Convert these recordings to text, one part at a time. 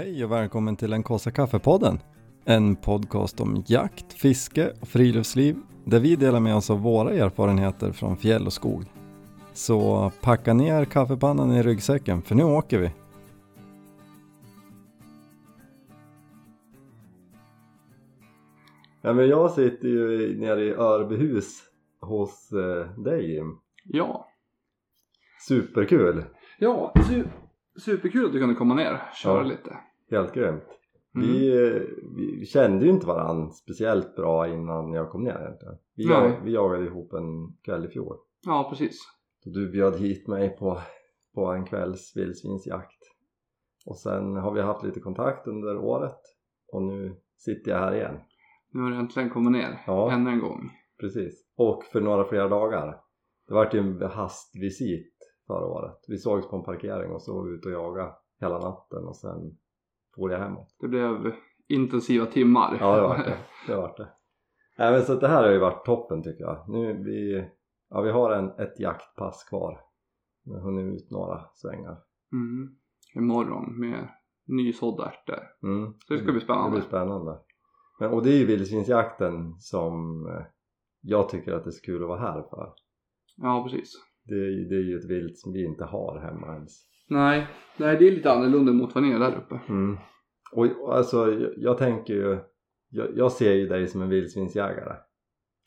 Hej och välkommen till den kaffe kaffepodden. En podcast om jakt, fiske och friluftsliv där vi delar med oss av våra erfarenheter från fjäll och skog. Så packa ner kaffepannan i ryggsäcken för nu åker vi. Ja, men jag sitter ju nere i Örbyhus hos eh, dig Jim. Ja. Superkul! Ja, su superkul att du kunde komma ner och köra Ja. lite. Helt grymt. Mm. Vi, vi kände ju inte varandra speciellt bra innan jag kom ner egentligen. Vi, Nej. jag, vi jagade ihop en kväll i fjol. Ja, precis. Så du bjöd hit mig på, på en kvälls vildsvinsjakt. Och sen har vi haft lite kontakt under året och nu sitter jag här igen. Nu har du äntligen kommit ner. Ja. Ännu en gång. Precis. Och för några fler dagar. Det vart ju en hastvisit förra året. Vi sågs på en parkering och så var vi ute och jagade hela natten och sen for jag hemåt. Det blev intensiva timmar. Ja det vart det. Det vart det. Nej men så det här har ju varit toppen tycker jag. Nu vi, ja, vi har en, ett jaktpass kvar. Vi har hunnit ut några svängar. Mm. Imorgon med nysådda ärtor. Mm. Så det ska bli spännande. Det blir spännande. Men, och det är ju vildsvinsjakten som eh, jag tycker att det att vara här för. Ja, precis. Det är, det är ju ett vilt som vi inte har hemma ens. Nej, nej det är lite annorlunda mot vad ni är där uppe. Mm. Och, alltså jag, jag tänker ju, jag, jag ser ju dig som en vildsvinsjägare.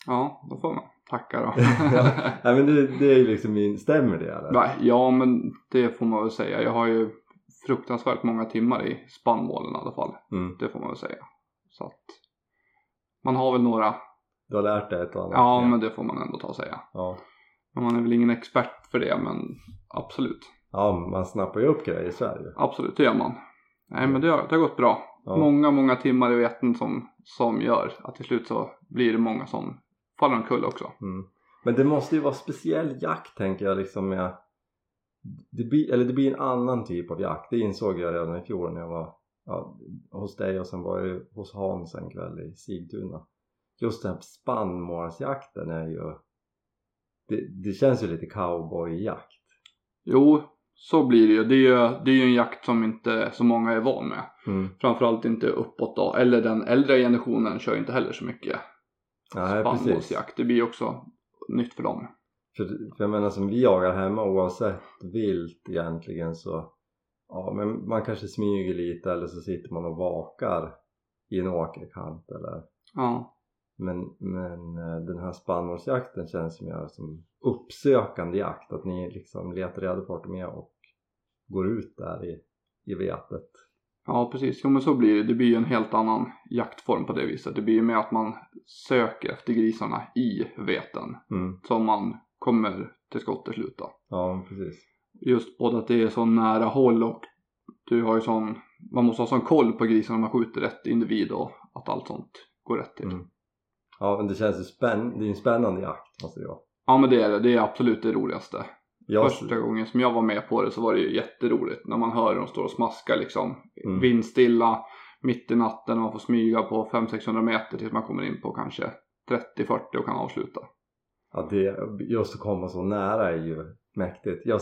Ja, då får man tacka då. nej, men det, det är ju liksom min, stämmer det eller? Nej, ja, men det får man väl säga. Jag har ju fruktansvärt många timmar i spannmålen i alla fall. Mm. Det får man väl säga. Så att man har väl några Du har lärt dig ett och annat? Ja, men det får man ändå ta och säga. ja. Men man är väl ingen expert för det, men absolut. Ja, man snappar ju upp grejer det ju. Absolut, det gör man. Nej, men det har, det har gått bra. Ja. Många, många timmar i veten som, som gör att till slut så blir det många som faller omkull också. Mm. Men det måste ju vara speciell jakt tänker jag liksom med det blir, eller det blir en annan typ av jakt. Det insåg jag redan i fjol när jag var ja, hos dig och sen var jag hos Hans en kväll i Sigtuna. Just den här spannmålsjakten är ju det, det känns ju lite cowboyjakt. Jo, så blir det ju. Det är ju, det är ju en jakt som inte så många är van med. Mm. Framförallt inte uppåt då. Eller den äldre generationen kör ju inte heller så mycket Nej spannmålsjakt. Det blir ju också nytt för dem. För, för jag menar som vi jagar hemma oavsett vilt egentligen så ja men man kanske smyger lite eller så sitter man och vakar i en åkerkant eller Ja, men, men eh, den här spannmålsjakten känns mer som uppsökande jakt att ni liksom letar reda på vart de är och går ut där i, i vetet Ja precis, jo men så blir det. Det blir ju en helt annan jaktform på det viset. Det blir ju mer att man söker efter grisarna i veten. mm. Som man kommer till skott till slut då. ja precis Just både att det är så nära håll och du har ju sån, man måste ha sån koll på grisarna man skjuter rätt individ och att allt sånt går rätt till. mm. ja men det känns ju spänn, det är en spännande jakt måste det vara Ja men det är det, det är absolut det roligaste. Jag, Första gången som jag var med på det så var det ju jätteroligt när man hör dem stå och smaska liksom. Mm. Vindstilla, mitt i natten och man får smyga på 500-600 meter tills man kommer in på kanske 30-40 och kan avsluta. Ja, det, just att komma så nära är ju mäktigt. Jag,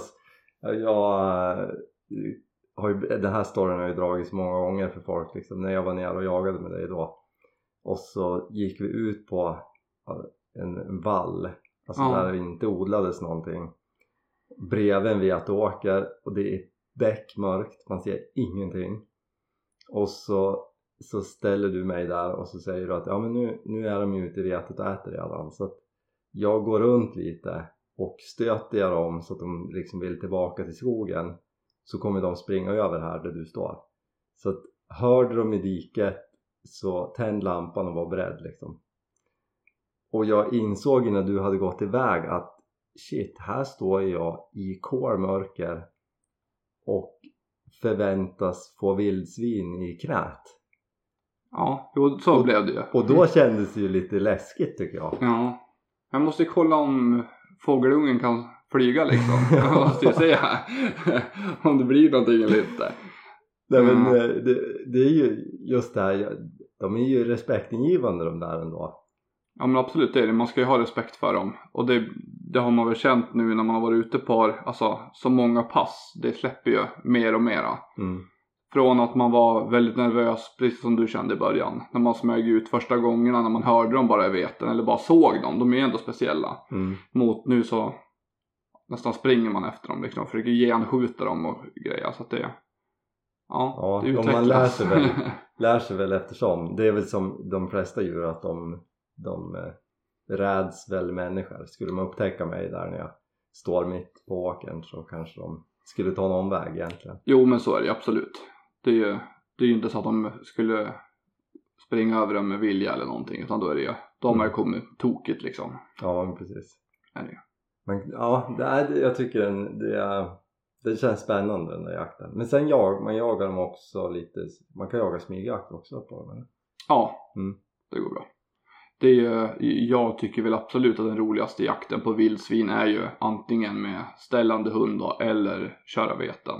jag eh, har ju, den här storyn har ju dragits många gånger för folk liksom, när jag var nere och jagade med dig då. Och så gick vi ut på en vall, alltså Ja. där det inte odlades någonting. Bredvid en vetåker och det är beckmörkt, man ser ingenting. Och så, så ställer du mig där och så säger du att ja men nu, nu är de ju ute i vetet och äter redan. Så att jag går runt lite och stöter jag dem så att de liksom vill tillbaka till skogen. Så kommer de springa över här där du står. Så att hörde de i diket så tänd lampan och var beredd liksom. Och jag insåg ju när du hade gått iväg att shit, här står jag i kolmörker och förväntas få vildsvin i knät Ja, jo, så Och- blev det ju. och då kändes det ju lite läskigt tycker jag Ja. Jag måste kolla om fågelungen kan flyga liksom. Jag måste ju se om det blir någonting eller inte. Nej men Mm. eh, det, det är ju just det här, de är ju respektingivande de där ändå. Ja men absolut det är det. Man ska ju ha respekt för dem. Och det, det har man väl känt nu när man har varit ute på alltså så många pass. Det släpper ju mer och mera. Mm. Från att man var väldigt nervös, precis som du kände i början. När man smög ut första gångerna när man hörde dem bara i veten eller bara såg dem. De är ju ändå speciella. Mm. Mot nu så nästan springer man efter dem liksom. Försöker genskjuta dem och grejer. Så att det, ja, Ja, det om man utvecklas. lär sig väl. Lär sig väl eftersom. Det är väl som de flesta djur att de, de eh, räds väl människor. Skulle man upptäcka mig där när jag står mitt på åkern så kanske de skulle ta en omväg egentligen. Jo men så är det ju absolut. Det är ju det är ju inte så att de skulle springa över dem med vilja eller någonting. Utan då är det ju, de har ju kommit tokigt liksom. Ja men precis. Är det. Men ja, det är, jag tycker den, det, är, det känns spännande den där jakten. Men sen jag, man jagar dem också lite, man kan jaga smygjakt också på dem eller? Ja, Mm. det går bra. Det är ju, jag tycker väl absolut att den roligaste jakten på vildsvin är ju antingen med ställande hund då, eller köra veten.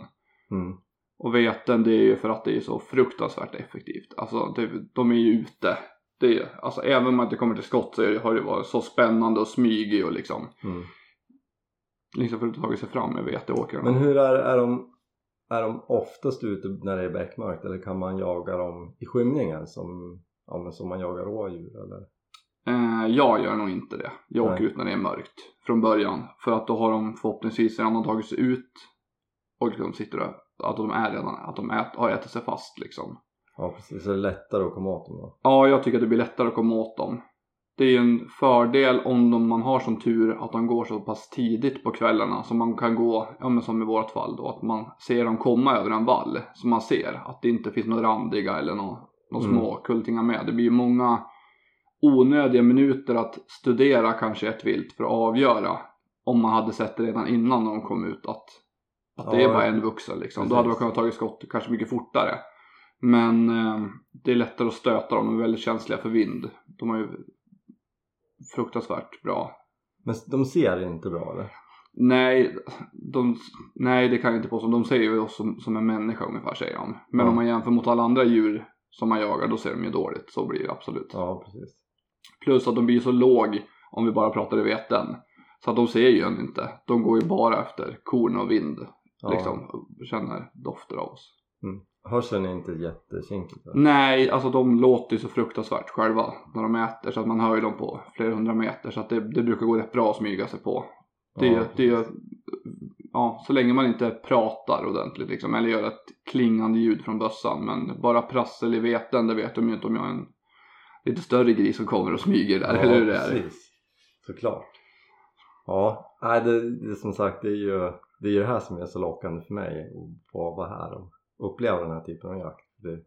Mm. Och veten det är ju för att det är så fruktansvärt effektivt. Alltså det, de är ju ute. Det är, alltså även om man inte kommer till skott så har det varit så spännande och smygig och liksom. Mm. Liksom för att ta sig fram med veteåkrarna. Men hur är, är de är de oftast ute när det är beckmörkt eller kan man jaga dem i skymningen som, ja, som man jagar rådjur eller? Eh, jag gör nog inte det. Jag åker Nej. ut när det är mörkt från början. För att då har de förhoppningsvis redan tagit sig ut och liksom sitter där. Att de är redan, att de ät, har ätit sig fast liksom. Ja precis, så det är lättare att komma åt dem då? Ja, jag tycker att det blir lättare att komma åt dem. Det är ju en fördel om de, man har som tur att de går så pass tidigt på kvällarna så man kan gå, ja men som i vårt fall då, att man ser dem komma över en vall. Så man ser att det inte finns några randiga eller några några Mm. små kultingar med. Det blir ju många onödiga minuter att studera kanske ett vilt för att avgöra om man hade sett det redan innan de kom ut att, att det Ja, är bara en vuxen liksom. Då precis. hade man kunnat tagit skott kanske mycket fortare. Men eh, det är lättare att stöta dem, de är väldigt känsliga för vind. De har ju fruktansvärt bra. Men de ser inte bra eller? Nej, de, nej det kan jag inte påstå. De ser ju oss som, som en människa ungefär säger de. Men Ja. om man jämför mot alla andra djur som man jagar då ser de ju dåligt. Så blir det absolut. Ja precis. Plus att de blir så låg om vi bara pratar i veten. Så att de ser ju en inte. De går ju bara efter korn och vind. Ja. Liksom. Känner dofter av oss. Mm. Hörseln är inte jättekinkig? Nej, alltså de låter ju så fruktansvärt själva när de äter. Så att man hör ju dem på flera hundra meter. Så att det, det brukar gå rätt bra att smyga sig på. Det, Ja, det, ja, så länge man inte pratar ordentligt liksom. Eller gör ett klingande ljud från bössan. Men bara prassel i veten, det vet de ju inte om jag är en lite större gris som kommer och smyger där. eller hur det är. precis. Såklart. Ja, nej det, det som sagt det är ju det är ju det här som är så lockande för mig att få vara här och uppleva den här typen av jakt. Det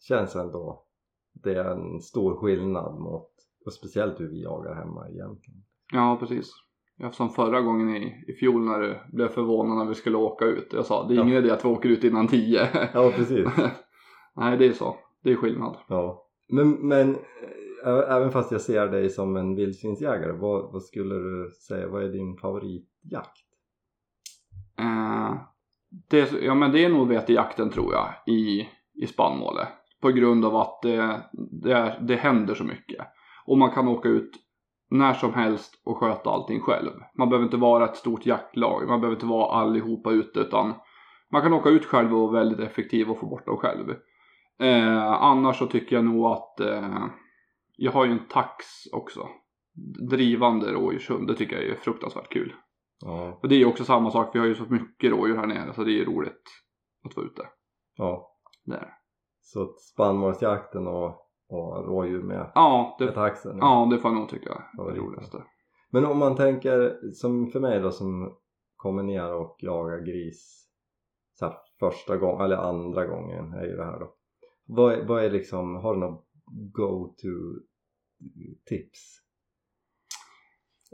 känns ändå det är en stor skillnad mot och speciellt hur vi jagar hemma egentligen. Ja, precis. Jag som förra gången i, i fjol när du blev förvånad när vi skulle åka ut. Jag sa, det är ingen idé att vi åker ut innan tio. Ja precis. Nej, det är så. Det är skillnad. Ja. Men, men även fast jag ser dig som en vildsvinsjägare, vad, vad skulle du säga, vad är din favoritjakt? Uh, det, är- ja, men det är nog vetejakten tror jag i, i spannmålet. På grund av att det, det, är, det händer så mycket. Och man kan åka ut när som helst och sköta allting själv. Man behöver inte vara ett stort jaktlag. Man behöver inte vara allihopa ute utan man kan åka ut själv och vara väldigt effektiv och få bort dem själv. Eh, annars så tycker jag nog att eh, jag har ju en tax också. Drivande rådjurshund. Det tycker jag är fruktansvärt kul. Ja, Och det är ju också samma sak, vi har ju så mycket rådjur här nere så det är ju roligt att vara ute. ja. Där. Så spannmålsjakten och, och rådjur med, Ja, med det, taxen. ja, det får jag nog tycka är det roligaste. Men om man tänker som för mig då som kommer ner och jagar gris så här, första gången eller andra gången är ju det här då. Vad är, vad är liksom, har du något go-to tips?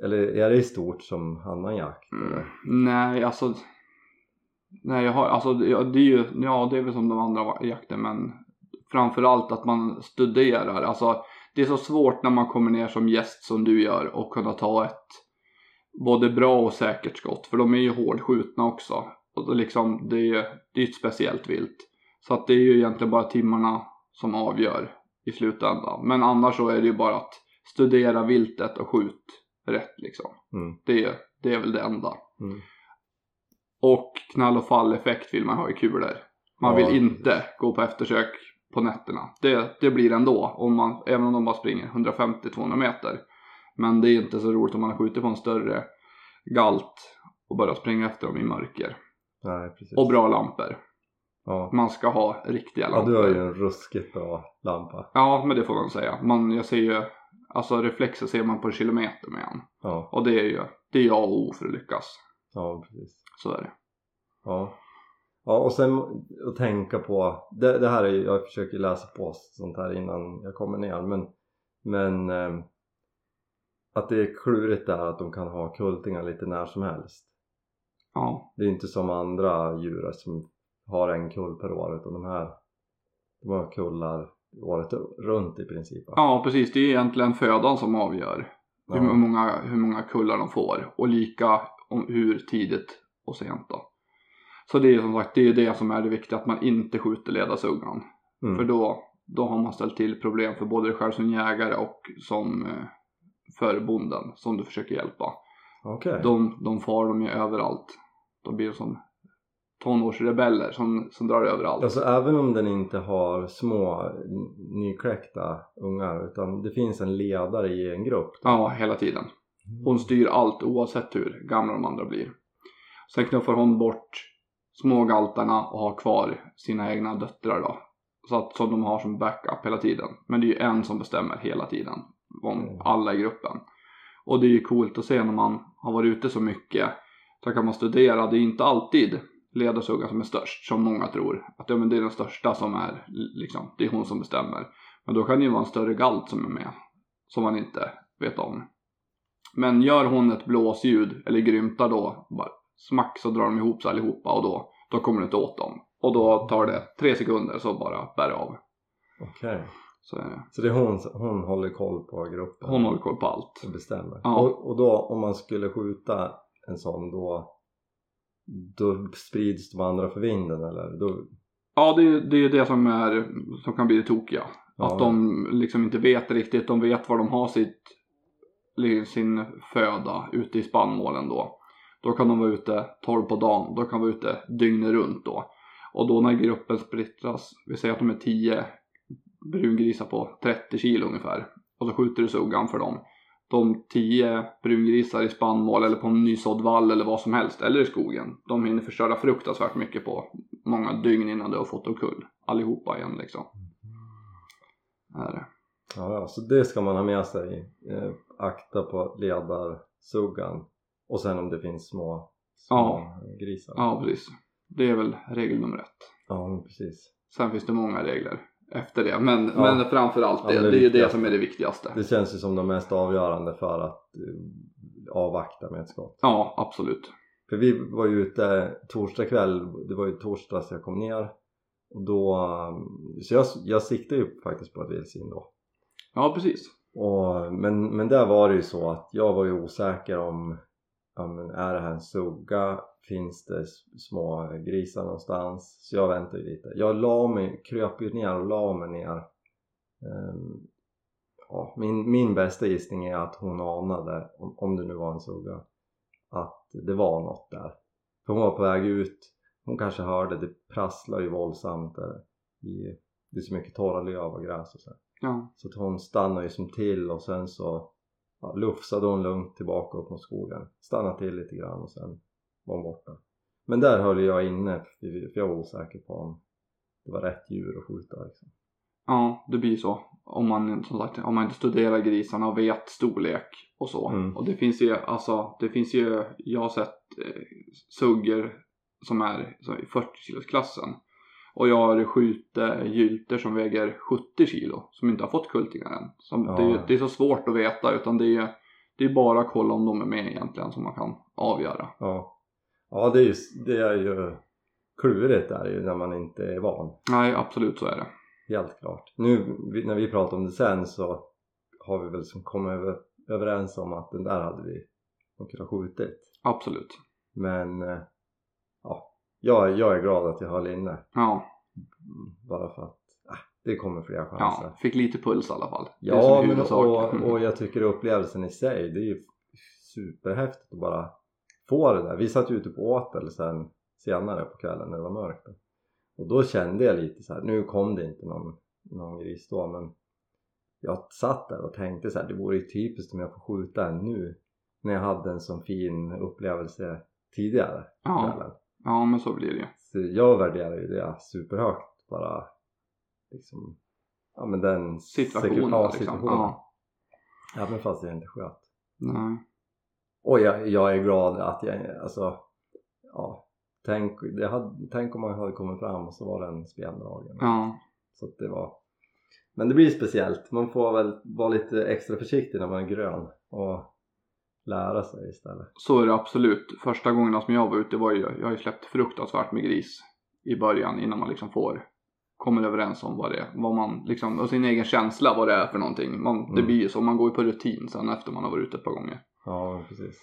Eller är det i stort som annan jakt? Mm. Nej, alltså. Nej, jag har, alltså ja, det är ju, ja det är väl som de andra jakten men framförallt att man studerar. Alltså det är så svårt när man kommer ner som gäst som du gör och kunna ta ett både bra och säkert skott. För de är ju hårdskjutna också. Och liksom, det är ju det är ett speciellt vilt. Så att det är ju egentligen bara timmarna som avgör i slutändan. Men annars så är det ju bara att studera viltet och skjut rätt liksom. Mm. Det, det är väl det enda. Mm. Och knall och fall effekt vill man ha i kulor. Man Ja, vill precis. inte gå på eftersök på nätterna. Det, det blir ändå, om man, även om de bara springer 150-200 meter. Men det är inte så roligt om man har skjutit på en större galt och börjar springa efter dem i mörker. Nej. Och bra lampor. Ja. Man ska ha riktiga ja, lampor. du har ju en ruskigt bra lampa. Ja, men det får man säga. Man, jag ser ju, alltså reflexer ser man på en kilometer med en. Ja, Och det är ju, det är A och O för att lyckas. ja precis. Så är det. Ja. Ja, och sen att tänka på, det, det här är ju- jag försöker läsa på sånt här innan jag kommer ner men, men eh, att det är klurigt där att de kan ha kultingar lite när som helst. Ja, Det är inte som andra djur som har en kull per år utan de här de har kullar året runt i princip. ja precis. Det är egentligen födan som avgör hur, Ja. många, hur många kullar de får. Och lika om hur tidigt och sent då. Så det är som sagt, det är det som är det viktiga. Att man inte skjuter ledarsuggan. Mm. För då, då har man ställt till problem för både dig själv som jägare och som eh, för bonden som du försöker hjälpa. Okej. De, de far de ju överallt. De blir som tonårsrebeller som, som drar överallt. Alltså även om den inte har små nykläckta ungar utan det finns en ledare i en grupp. Ja, hela tiden. Hon styr allt oavsett hur gamla de andra blir. Sen knuffar hon bort smågaltarna och har kvar sina egna döttrar då. Så att som de har som backup hela tiden. Men det är ju en som bestämmer hela tiden. Om Mm. alla i gruppen. Och det är ju coolt att se när man har varit ute så mycket. Så kan man studera. Det är inte alltid ledarsuggan som är störst. Som många tror. Att ja, men det är den största som är liksom. Det är hon som bestämmer. Men då kan det ju vara en större galt som är med. Som man inte vet om. Men gör hon ett blåsljud eller grymtar då, bara smack så drar de ihop sig allihopa och då, då kommer du inte åt dem. Och då tar det tre sekunder så bara bär av. Okej. Så är det. Så det är hon, hon håller koll på gruppen Hon håller koll på allt. och bestämmer. Ja. Och, och då om man skulle skjuta en sån då då sprids de andra för vinden eller? Då, Ja, det, är- det är det som, är, som kan bli det tokiga. Ja. Att de liksom inte vet riktigt, de vet var de har sitt, sin föda ute i spannmålen då. Då kan de vara ute 12 på dagen, då kan de vara ute dygnet runt då. Och då när gruppen splittras, vi säger att de är 10 brungrisar på 30 kilo ungefär. Och så skjuter du suggan för dem. De 10 brungrisar i spannmål eller på en nysådd vall eller vad som helst, eller i skogen. De hinner förstöra fruktansvärt mycket på många dygn innan du har fått omkull. Allihopa igen liksom. Är det. ja, så det ska man ha med sig. Eh, akta på ledarsuggan. Och sen om det finns små, små Ja. grisar. Ja, precis. Det är väl regel nummer ett. Ja, precis. Sen finns det många regler efter det. Men, Ja. men framför allt Ja, det. det det är ju det som är det viktigaste. Det känns ju som de mest avgörande för att eh, avvakta med ett skott. Ja, absolut. För vi var ju ute torsdag kväll, det var ju torsdags jag kom ner och då, um, så jag, jag siktade ju faktiskt på ett vildsvin då. Ja, precis. Och, men, men där var det ju så att jag var ju osäker om, ja men är det här en sugga? Finns det små grisar någonstans? Så jag väntade lite. Jag la mig, kröp ju ner och la mig ner. Ehm, ja, min, min bästa gissning är att hon anade, om, om det nu var en sugga, att det var något där. För hon var på väg ut, hon kanske hörde, det prasslar ju våldsamt där i, det är så mycket torra löv och gräs och så. Ja, Så att hon stannade ju som till och sen så ja, lufsade hon lugnt tillbaka upp mot skogen. Stannade till lite grann och sen var hon borta. Men där höll jag inne för jag var osäker på om det var rätt djur att skjuta liksom. ja det blir så. Om man, som sagt, om man inte studerar grisarna och vet storlek och så. Mm. Och det finns ju, alltså, det finns ju, jag har sett eh, suggor som är i 40 kilos klassen. Och jag har skjutit gylter som väger 70 kilo som inte har fått kultingar än. Som, Ja. det, är- det är så svårt att veta utan det är, det är bara att kolla om de är med egentligen som man kan avgöra. Ja, ja det, är ju, det är ju klurigt där ju när man inte är van. Nej, absolut så är det. Helt klart. Nu när vi pratar om det sen så har vi väl som kommit över, överens om att den där hade vi nog kunnat skjutit. Absolut. Men eh, jag, jag är glad att jag höll inne. Ja, Bara för att äh, det kommer fler chanser. ja, fick lite puls i alla fall. Ja, men, och, och jag tycker upplevelsen i sig det är ju superhäftigt att bara få det där. Vi satt ju ute på åtel sen senare på kvällen när det var mörkt. Och då kände jag lite så här, nu kom det inte någon, någon gris då men jag satt där och tänkte så här, det vore ju typiskt om jag får skjuta en nu när jag hade en sån fin upplevelse tidigare Ja. kvällen. Ja men så blir det ju. Så jag värderar ju det superhögt bara liksom ja men den Situationen sekund- ja, liksom. situationen. Ja. Även fast jag inte sköt. Nej. Och jag, jag är glad att jag, alltså ja tänk, hade, tänk om man hade kommit fram och så var det en spendragen. Ja. Så att det var men det blir speciellt, man får väl vara lite extra försiktig när man är grön och lära sig istället. Så är det absolut. Första gångerna som jag var ute var ju, jag har ju släppt fruktansvärt med gris i början innan man liksom får kommer överens om vad det är, vad man liksom, och sin egen känsla vad det är för någonting. Man, Det Mm. blir ju så, man går ju på rutin sen efter man har varit ute ett par gånger. Ja, precis.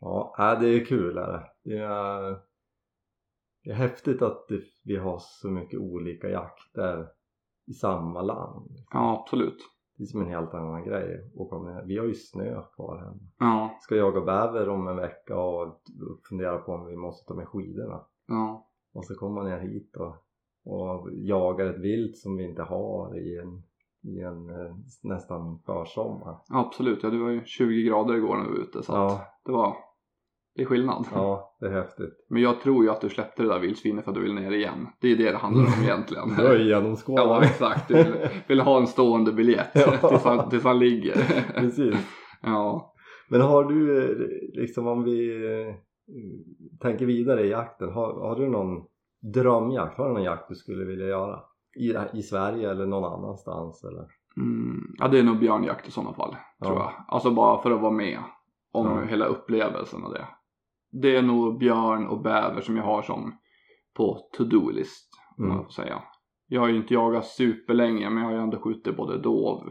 Ja, äh, det är kul är det. Det är, det är häftigt att det, vi har så mycket olika jakter i samma land. Ja, absolut. Det är som en helt annan grej. Och vi har ju snö kvar hemma. Ja, Ska jaga bäver om en vecka och fundera på om vi måste ta med skidorna. ja, Och så kommer man ner hit och, och jagar ett vilt som vi inte har i en, i en eh, nästan försommar. absolut. Ja, det var ju 20 grader igår när vi var ute så Ja, det var, det är skillnad. ja, det är häftigt. Men jag tror ju att du släppte det där vildsvinet för att du vill ner igen. Det är det det handlar om egentligen. Du har ju genomskådat. Ja, exakt. Du vill, vill ha en stående biljett Ja. tills, han, tills han ligger. Precis. Ja. Men har du liksom om vi eh, tänker vidare i jakten, har, har du någon drömjakt? Har du någon jakt du skulle vilja göra? I, i Sverige eller någon annanstans eller? Mm, ja, det är nog björnjakt i sådana fall. Tror Ja. jag. Alltså bara för att vara med om Ja. hela upplevelsen av det. Det är nog björn och bäver som jag har som på to-do-list. Om Mm. man får säga. Jag har ju inte jagat superlänge men jag har ju ändå skjutit både dov,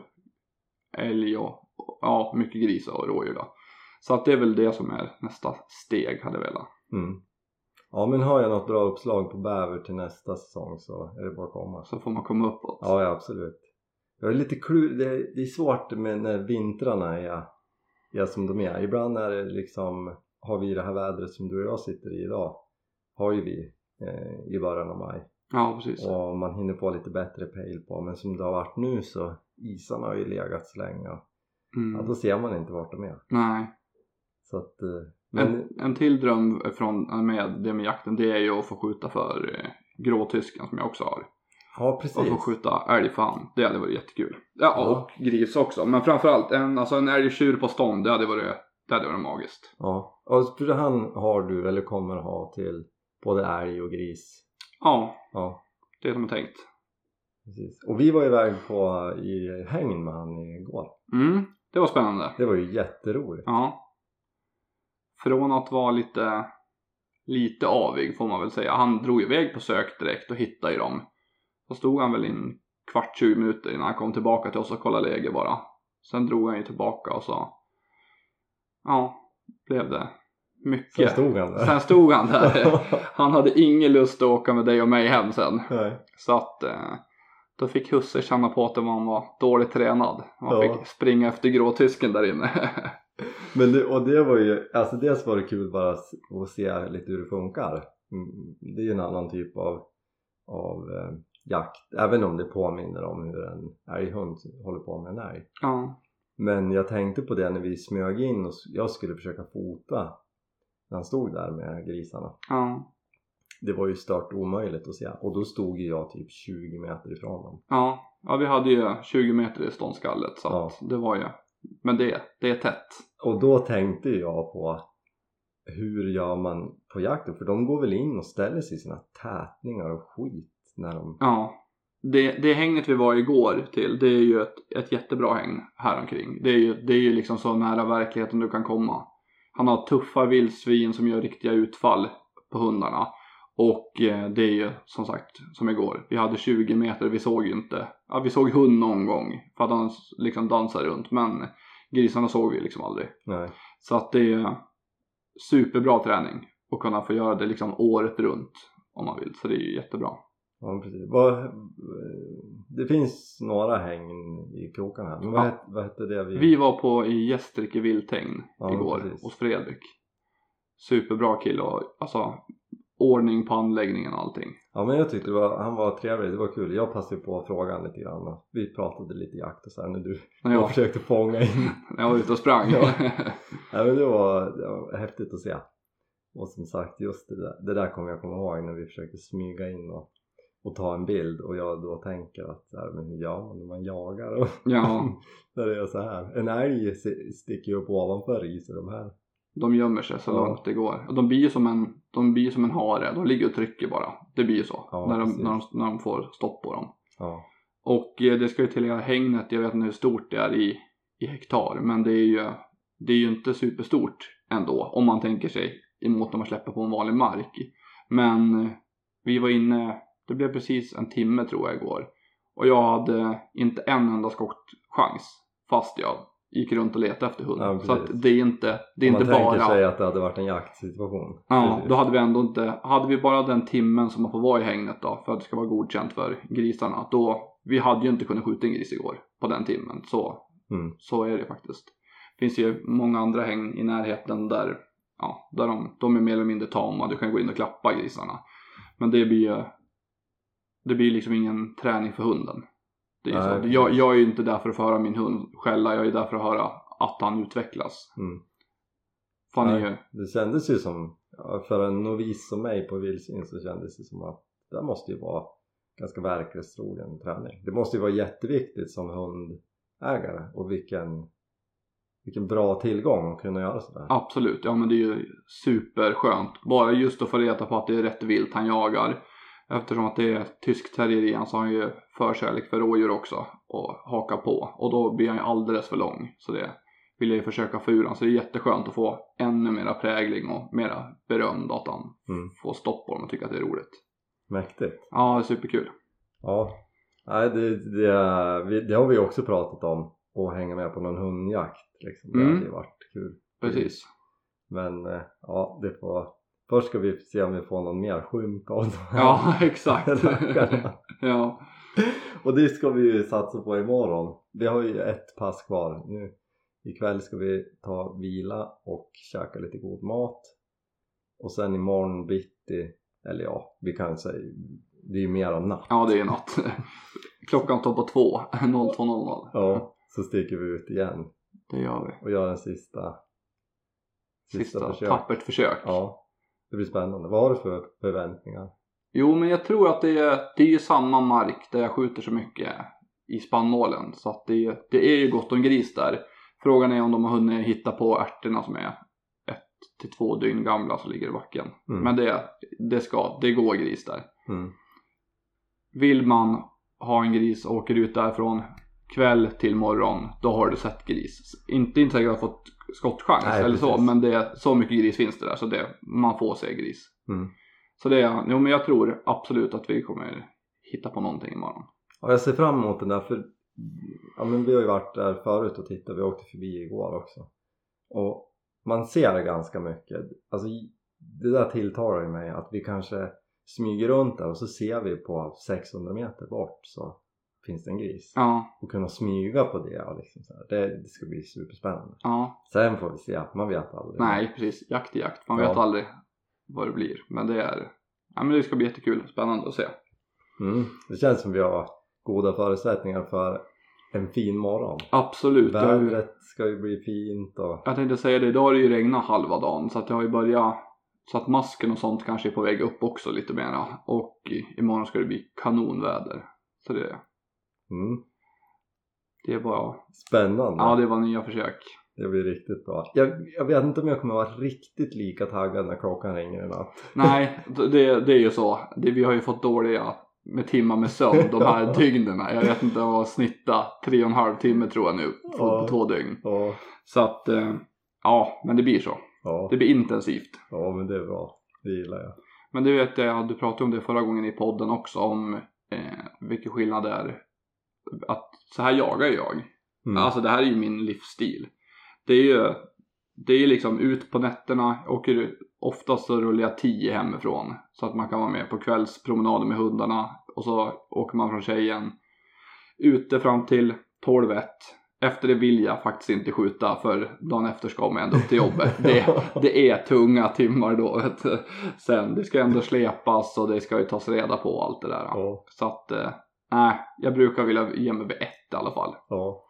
älg och ja, mycket grisar och rådjur då. Så att det är väl det som är nästa steg hade jag velat. Mm. Ja men har jag något bra uppslag på bäver till nästa säsong så är det bara att komma. Så får man komma uppåt. Ja, ja absolut. Jag är lite klu- det, är, det är svårt med när vintrarna är, är som de är. Ibland är det liksom, har vi det här vädret som du och jag sitter i idag, har ju vi eh, i början av maj. Ja, precis. Och man hinner få lite bättre pejl på. Men som det har varit nu så isarna har ju legat så länge. och Ja, Mm. då ser man inte vart de är. Nej. Så att, eh, men En, en till dröm från, med det med jakten det är ju att få skjuta för eh, gråtysken som jag också har. ja Och precis. få skjuta älg för han. Det hade varit jättekul. Ja, Ja. och gris också. Men framförallt en, alltså en älgtjur på stånd. Det hade varit, det hade varit magiskt. Ja. Och han har du eller kommer ha till både älg och gris. Ja, Ja. det är som jag tänkt. Precis. Och vi var iväg på i häng med han igår. Mm, det var spännande. Det var ju jätteroligt. Ja. Från att vara lite, lite avig får man väl säga. Han drog iväg på sök direkt och hittade ju dem. Så stod han väl i en kvart, 20 minuter innan han kom tillbaka till oss och kollade läge bara. Sen drog han ju tillbaka och sa Ja, blev det Sen mycket. stod han där. Sen stod han där. Han hade ingen lust att åka med dig och mig hem sen. Nej. Så att eh, då fick husse känna på att man var dåligt tränad. Man Ja. fick springa efter gråtysken där inne. Men det, och det var ju, alltså dels var det kul bara att se lite hur det funkar. Mm, Det är ju en annan typ av, av eh, jakt. Även om det påminner om hur en älghund håller på med en älg. ja. Men jag tänkte på det när vi smög in och jag skulle försöka fota när han stod där med grisarna. Ja. Det var ju stört omöjligt att se och då stod ju jag typ 20 meter ifrån dem. Ja. ja, vi hade ju 20 meter i ståndskallet så Ja. det var ju Men det, det är tätt. Och då tänkte jag på hur gör man på jakten? För de går väl in och ställer sig i sina tätningar och skit när de... Ja. Det, det hängnet vi var igår till det är ju ett, ett jättebra häng här omkring. Det är, ju, det är ju liksom så nära verkligheten du kan komma. Han har tuffa vildsvin som gör riktiga utfall på hundarna. Och eh, det är ju som sagt som igår. Vi hade 20 meter, vi såg ju inte. Ja, vi såg hund någon gång för att han liksom dansar runt. Men grisarna såg vi liksom aldrig. Nej. Så att det är superbra träning. Och kunna få göra det liksom året runt om man vill. Så det är ju jättebra. Ja, precis. Det finns några häng i krokarna här. Men vad, Ja. hette, vad hette det vi... Vi var på i Gästrike vilthägn Ja, igår precis. hos Fredrik. Superbra kille och alltså ordning på anläggningen och allting. Ja men jag tyckte var, han var trevlig, det var kul. Jag passade på att fråga honom lite grann och vi pratade lite jakt och så här när du jag jag, försökte fånga in. när jag var ute och sprang. Ja. Ja men det var, det var häftigt att se. Och som sagt just det där, det där kommer jag komma ihåg när vi försökte smyga in och, och ta en bild och jag då tänker att här, men man när man jagar? Och ja, det är så här. En älg sticker ju upp ovanför riset de här. de gömmer sig så Ja. långt det går. Och de blir ju som en, de blir som en hare, de ligger och trycker bara. Det blir ju så. Ja, när, de, när, de, när de får stopp på dem. Ja. Och eh, det ska ju tillägga hängnet, jag vet inte hur stort det är i, i hektar, men det är ju det är ju inte superstort ändå om man tänker sig emot när man släpper på en vanlig mark. Men eh, vi var inne, det blev precis en timme tror jag igår och jag hade inte en enda skottchans fast jag gick runt och letade efter hunden. Ja, så att det är inte, det är Om man inte tänker bara... sig att det hade varit en jaktsituation. Ja, Precis. då hade vi ändå inte, hade vi bara den timmen som man får vara i hängnet då för att det ska vara godkänt för grisarna, då, vi hade ju inte kunnat skjuta en gris igår på den timmen, så, Mm. så är det faktiskt. Det finns ju många andra häng i närheten där, ja, där de, de är mer eller mindre tama, du kan gå in och klappa grisarna. Men det blir ju, det blir liksom ingen träning för hunden. Det är Nej, så. Jag, jag är ju inte där för att få höra min hund skälla, jag är där för att höra att han utvecklas. Mm. Nej. ju, Det kändes ju som, för en novis som mig på vildsvin så kändes det som att det måste ju vara ganska verklighetstrogen träning. Det måste ju vara jätteviktigt som hundägare och vilken, vilken bra tillgång att kunna göra sådär. Absolut, ja men det är ju superskönt. Bara just att få reda på att det är rätt vilt han jagar. Eftersom att det är tysk terrier han så har han ju förkärlek för rådjur också och haka på. Och då blir han ju alldeles för lång. Så det vill jag ju försöka få ur han. Så det är jätteskönt att få ännu mera prägling och mera beröm då att han Mm. får stopp på dem och tycker att det är roligt. Mäktigt. Ja, det är superkul. Ja, Nej, det, det, det har vi också pratat om. Att hänga med på någon hundjakt liksom. Det Mm. hade ju varit kul. Precis. Men eh, ja, det får... Först ska vi se om vi får någon mer skymt av de här Ja, exakt. ja. Och det ska vi ju satsa på imorgon. Vi har ju ett pass kvar. Nu ikväll ska vi ta vila och käka lite god mat. Och sen imorgon bitti, eller ja, vi kan säga, det är ju mera natt. ja, det är natt. Klockan står på två, 02.00. Ja, så sticker vi ut igen Det gör vi. och gör en sista, Sista försök. tappert försök. Ja, det blir spännande. Vad har du för förväntningar? Jo, men jag tror att det är, det är ju samma mark där jag skjuter så mycket i spannmålen. Så att det, det är ju gott om gris där. Frågan är om de har hunnit hitta på ärtorna som är ett till två dygn gamla som ligger i backen. Mm. Men det, det ska, det går gris där. Mm. Vill man ha en gris och åker ut därifrån kväll till morgon, då har du sett gris. Inte inte säkert att du har fått skottchans Nej, eller så, precis. men det, är- så mycket gris finns det där så det, man får se gris. Mm. Så det är, jo men jag tror absolut att vi kommer hitta på någonting imorgon. Ja, jag ser fram emot den där för ja, men vi har ju varit där förut och tittat, vi åkte förbi igår också och man ser ganska mycket alltså det där tilltalar ju mig att vi kanske smyger runt där och så ser vi på 600 meter bort så finns det en gris Ja, och kunna smyga på det och liksom så här. Det, det ska bli superspännande ja, sen får vi se, man vet aldrig nej precis, jakt är jakt. Man Ja. vet aldrig vad det blir. Men det är, ja men det ska bli jättekul, spännande att se. mm. det känns som vi har goda förutsättningar för en fin morgon Absolut. vädret ska ju bli fint och Jag tänkte säga det, idag har det ju regnat halva dagen så att det har ju börjat så att masken och sånt kanske är på väg upp också lite mera. Och imorgon ska det bli kanonväder. Så det, mm. det är bara, Spännande. ja det var nya försök. Det blir riktigt bra. Jag, jag vet inte om jag kommer vara riktigt lika taggad när klockan ringer i natt. Nej, det, det är ju så. Det, vi har ju fått dåliga med timmar med sömn de här dygnen. Jag vet inte vad snitta tre och en halv timme tror jag nu på, Ja. på två dygn. Ja, Så att, eh, ja, men det blir så. Det blir intensivt. ja men det är bra. Det gillar jag. Men du vet, jag hade pratat om det förra gången i podden också om eh, vilken skillnad det är. Att så här jagar jag. Mm. Alltså det här är ju min livsstil. Det är ju, det är liksom ut på nätterna, åker, oftast så rullar jag 10 hemifrån. Så att man kan vara med på kvällspromenader med hundarna. Och så åker man från tjejen ute fram till 12 1 efter det vill jag faktiskt inte skjuta för dagen efter ska man ändå upp till jobbet. Det, det är tunga timmar då. Vet du. Sen det ska ändå släpas och det ska ju tas reda på och allt det där. Så att eh, nej, jag brukar vilja ge mig vid ett i alla fall. ja.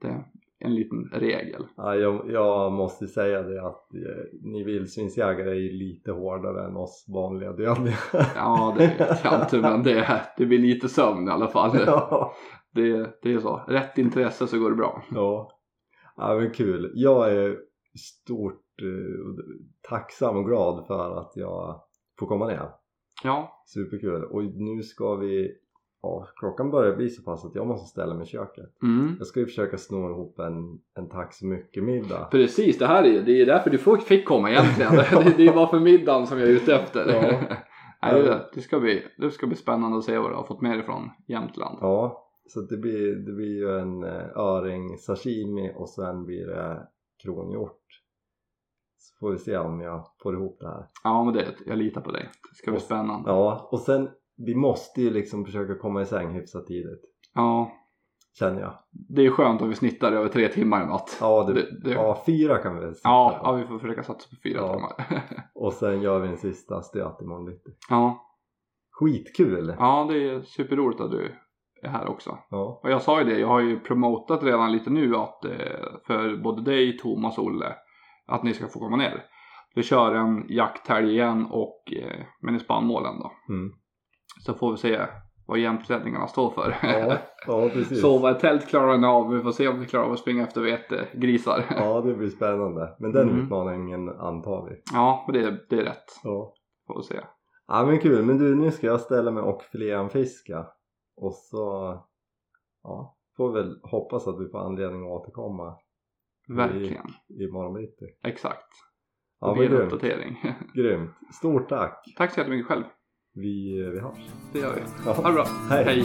Det är en liten regel. Ja, jag, jag måste säga det att eh, ni vildsvinsjägare är ju lite hårdare än oss vanliga dödliga. Ja, det vet jag inte men det, det blir lite sömn i alla fall. ja. Det, det är så. Rätt intresse så går det bra. ja. Ja men kul. Jag är stort eh, tacksam och glad för att jag får komma ner. Ja, Superkul. Och nu ska vi, ja klockan börjar bli så pass att jag måste ställa mig i köket. mm. Jag ska ju försöka sno ihop en, en tack så mycket middag. Precis, det här är det är därför du fick komma egentligen. Det, det är bara för middagen som jag är ute efter. Ja. Nej, det, det, ska bli, det ska bli spännande att se vad du har fått med dig från Jämtland. Ja, så det blir, det blir ju en eh, öring sashimi och sen blir det kronhjort. Så får vi se om jag får ihop det här. Ja, men det, jag litar på dig. Det ska bli Och- spännande. Ja, och sen vi måste ju liksom försöka komma i säng hyfsat tidigt. Ja, Känner jag. det är skönt om vi snittar över tre timmar i natt. Ja, det, Det- det- ja fyra kan vi väl sikta Ja, på. ja, vi får försöka satsa på fyra Ja. timmar. Och sen gör vi en sista stöt imorgon bitti. Ja, Skitkul! ja, det är superroligt att du är här också. Ja, Och jag sa ju det, jag har ju promotat redan lite nu att eh, för både dig, Thomas och Olle att ni ska få komma ner. Vi kör en jakthelg igen och eh, men i spannmålen då. mm. Så får vi se vad jämtlänningarna står för. ja, ja precis. Sova i tält klarar ni av, vi får se om vi klarar av att springa efter vetegrisar. Ja, det blir spännande. Men den Mm. utmaningen antar vi. Ja, det, det är rätt. Ja. Får vi se. Ja men kul, men du nu ska jag ställa mig och filea en fiska och så ja, får vi väl hoppas att vi får anledning att återkomma Verkligen. imorgon bitti. Exakt. Ja det blir en uppdatering. grymt. Stort tack! Tack så jättemycket själv. Vi, vi hörs. Det gör vi. Ha det bra. Hej. Hej.